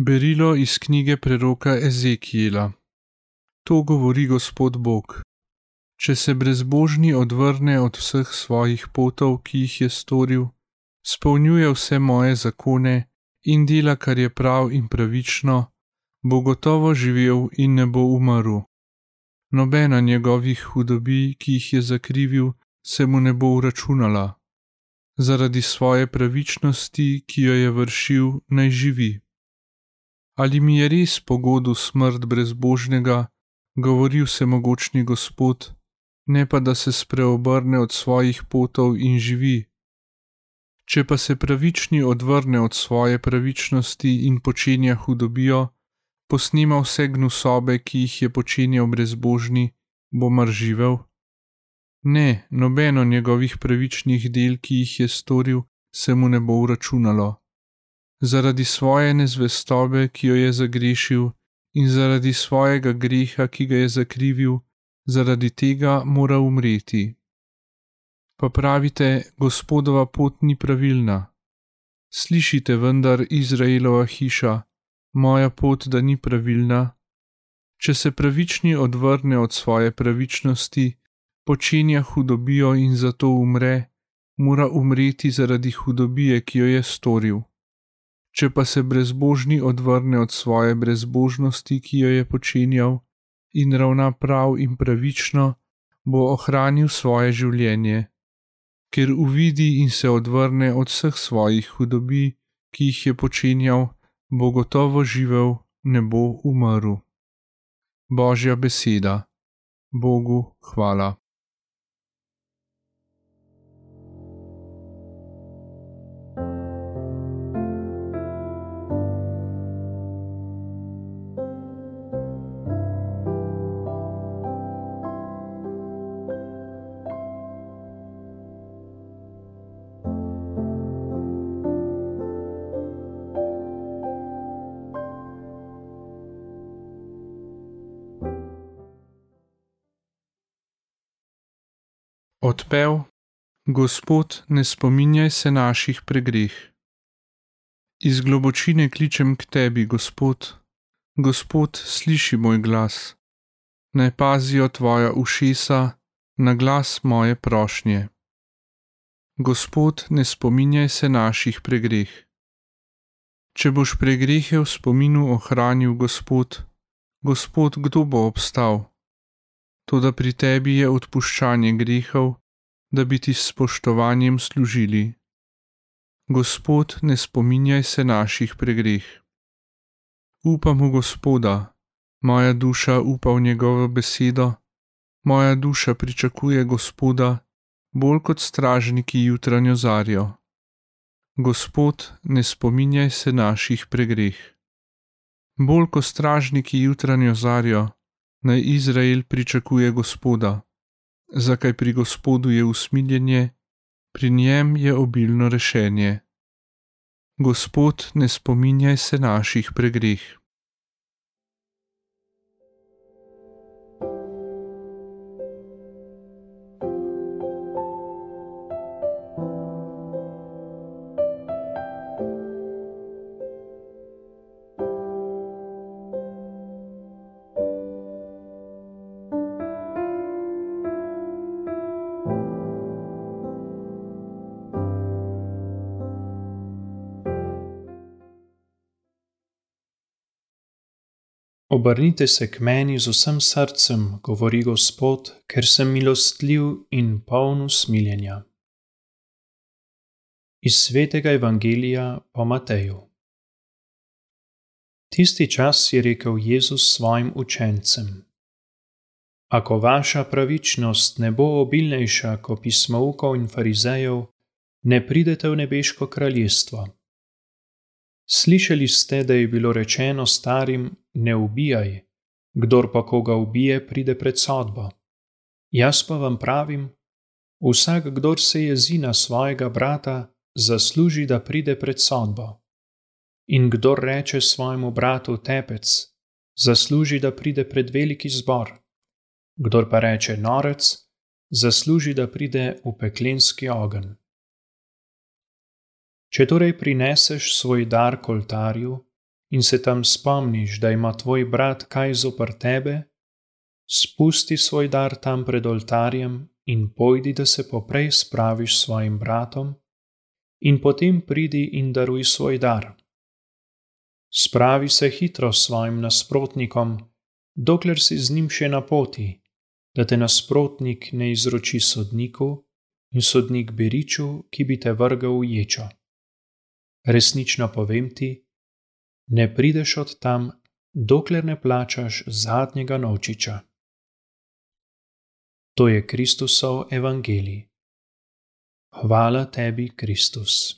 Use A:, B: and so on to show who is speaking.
A: Berilo iz knjige preroka Ezekijela. To govori Gospod Bog. Če se brezbožni odvrne od vseh svojih potov, ki jih je storil, spolnjuje vse moje zakone in dela, kar je prav in pravično, bo gotovo živel in ne bo umrl. Nobena njegovih hudobij, ki jih je zakrivil, se mu ne bo uračunala. Zaradi svoje pravičnosti, ki jo je vršil, naj živi ali mi je res pogodu smrt brezbožnega, govori vsemogočni Gospod, ne pa da se spreobrne od svojih potov in živi. Če pa se pravični odvrne od svoje pravičnosti in počenja hudobijo, posnima vse gnusobe, ki jih je počenjal brezbožni, bo mar živel? Ne, nobeno njegovih pravičnih del, ki jih je storil, se mu ne bo uračunalo zaradi svoje nezvestobe, ki jo je zagrešil, in zaradi svojega greha, ki ga je zakrivil, zaradi tega mora umreti. Pa pravite, gospodova pot ni pravilna. Slišite vendar, Izraelova hiša, moja pot, da ni pravilna. Če se pravični odvrne od svoje pravičnosti, počenja hudobijo in zato umre, mora umreti zaradi hudobije, ki jo je storil če pa se brezbožni odvrne od svoje brezbožnosti, ki jo je počenjal, in ravna prav in pravično, bo ohranil svoje življenje. Ker uvidi in se odvrne od vseh svojih hudobij, ki jih je počenjal, bo gotovo živel, ne bo umrl. Božja beseda. Bogu hvala. Odpev, Gospod, ne spominjaj se naših pregreh. Iz globočine kličem k tebi, Gospod, Gospod, sliši moj glas. Naj pazijo tvoja ušesa na glas moje prošnje. Gospod, ne spominjaj se naših pregreh. Če boš pregrehe v spominu ohranil, Gospod, Gospod, kdo bo obstal? Toda pri tebi je odpuščanje grehov, da bi ti s spoštovanjem služili. Gospod, ne spominjaj se naših pregreh. Upam v Gospoda, moja duša upa v njegovo besedo, moja duša pričakuje Gospoda, bolj kot stražniki jutranjo zarjo. Gospod, ne spominjaj se naših pregreh. Bolj kot stražniki jutranjo zarjo, naj Izrael pričakuje Gospoda. Zakaj pri Gospodu je usmiljenje, pri njem je obilno rešenje. Gospod, ne spominjaj se naših pregreh.
B: Obrnite se k meni z vsem srcem, govori Gospod, ker sem milostljiv in poln usmiljenja. Iz svetega Evangelija po Mateju. Tisti čas je rekel Jezus svojim učencem: Ako vaša pravičnost ne bo obilnejša kot pismovkov in farizejev, ne pridete v nebeško kraljestvo. Slišali ste, da je bilo rečeno starim: Ne ubijaj, kdor pa koga ubije, pride pred sodbo. Jaz pa vam pravim: Vsak, kdor se jezi na svojega brata, zasluži, da pride pred sodbo. In kdor reče svojemu bratu tepec, zasluži, da pride pred veliki zbor. Kdor pa reče norec, zasluži, da pride v peklenski ogenj. Če torej prineseš svoj dar k oltarju in se tam spomniš, da ima tvoj brat kaj zopr tebe, spusti svoj dar tam pred oltarjem in pojdi, da se poprej spraviš s svojim bratom, in potem pridi in daruj svoj dar. Spravi se hitro s svojim nasprotnikom, dokler si z njim še na poti, da te nasprotnik ne izroči sodniku in sodnik beriču, ki bi te vrgal v ječo. Resnično povem ti, ne prideš od tam, dokler ne plačaš zadnjega novčiča. To je Kristusov evangelij. Hvala tebi, Kristus.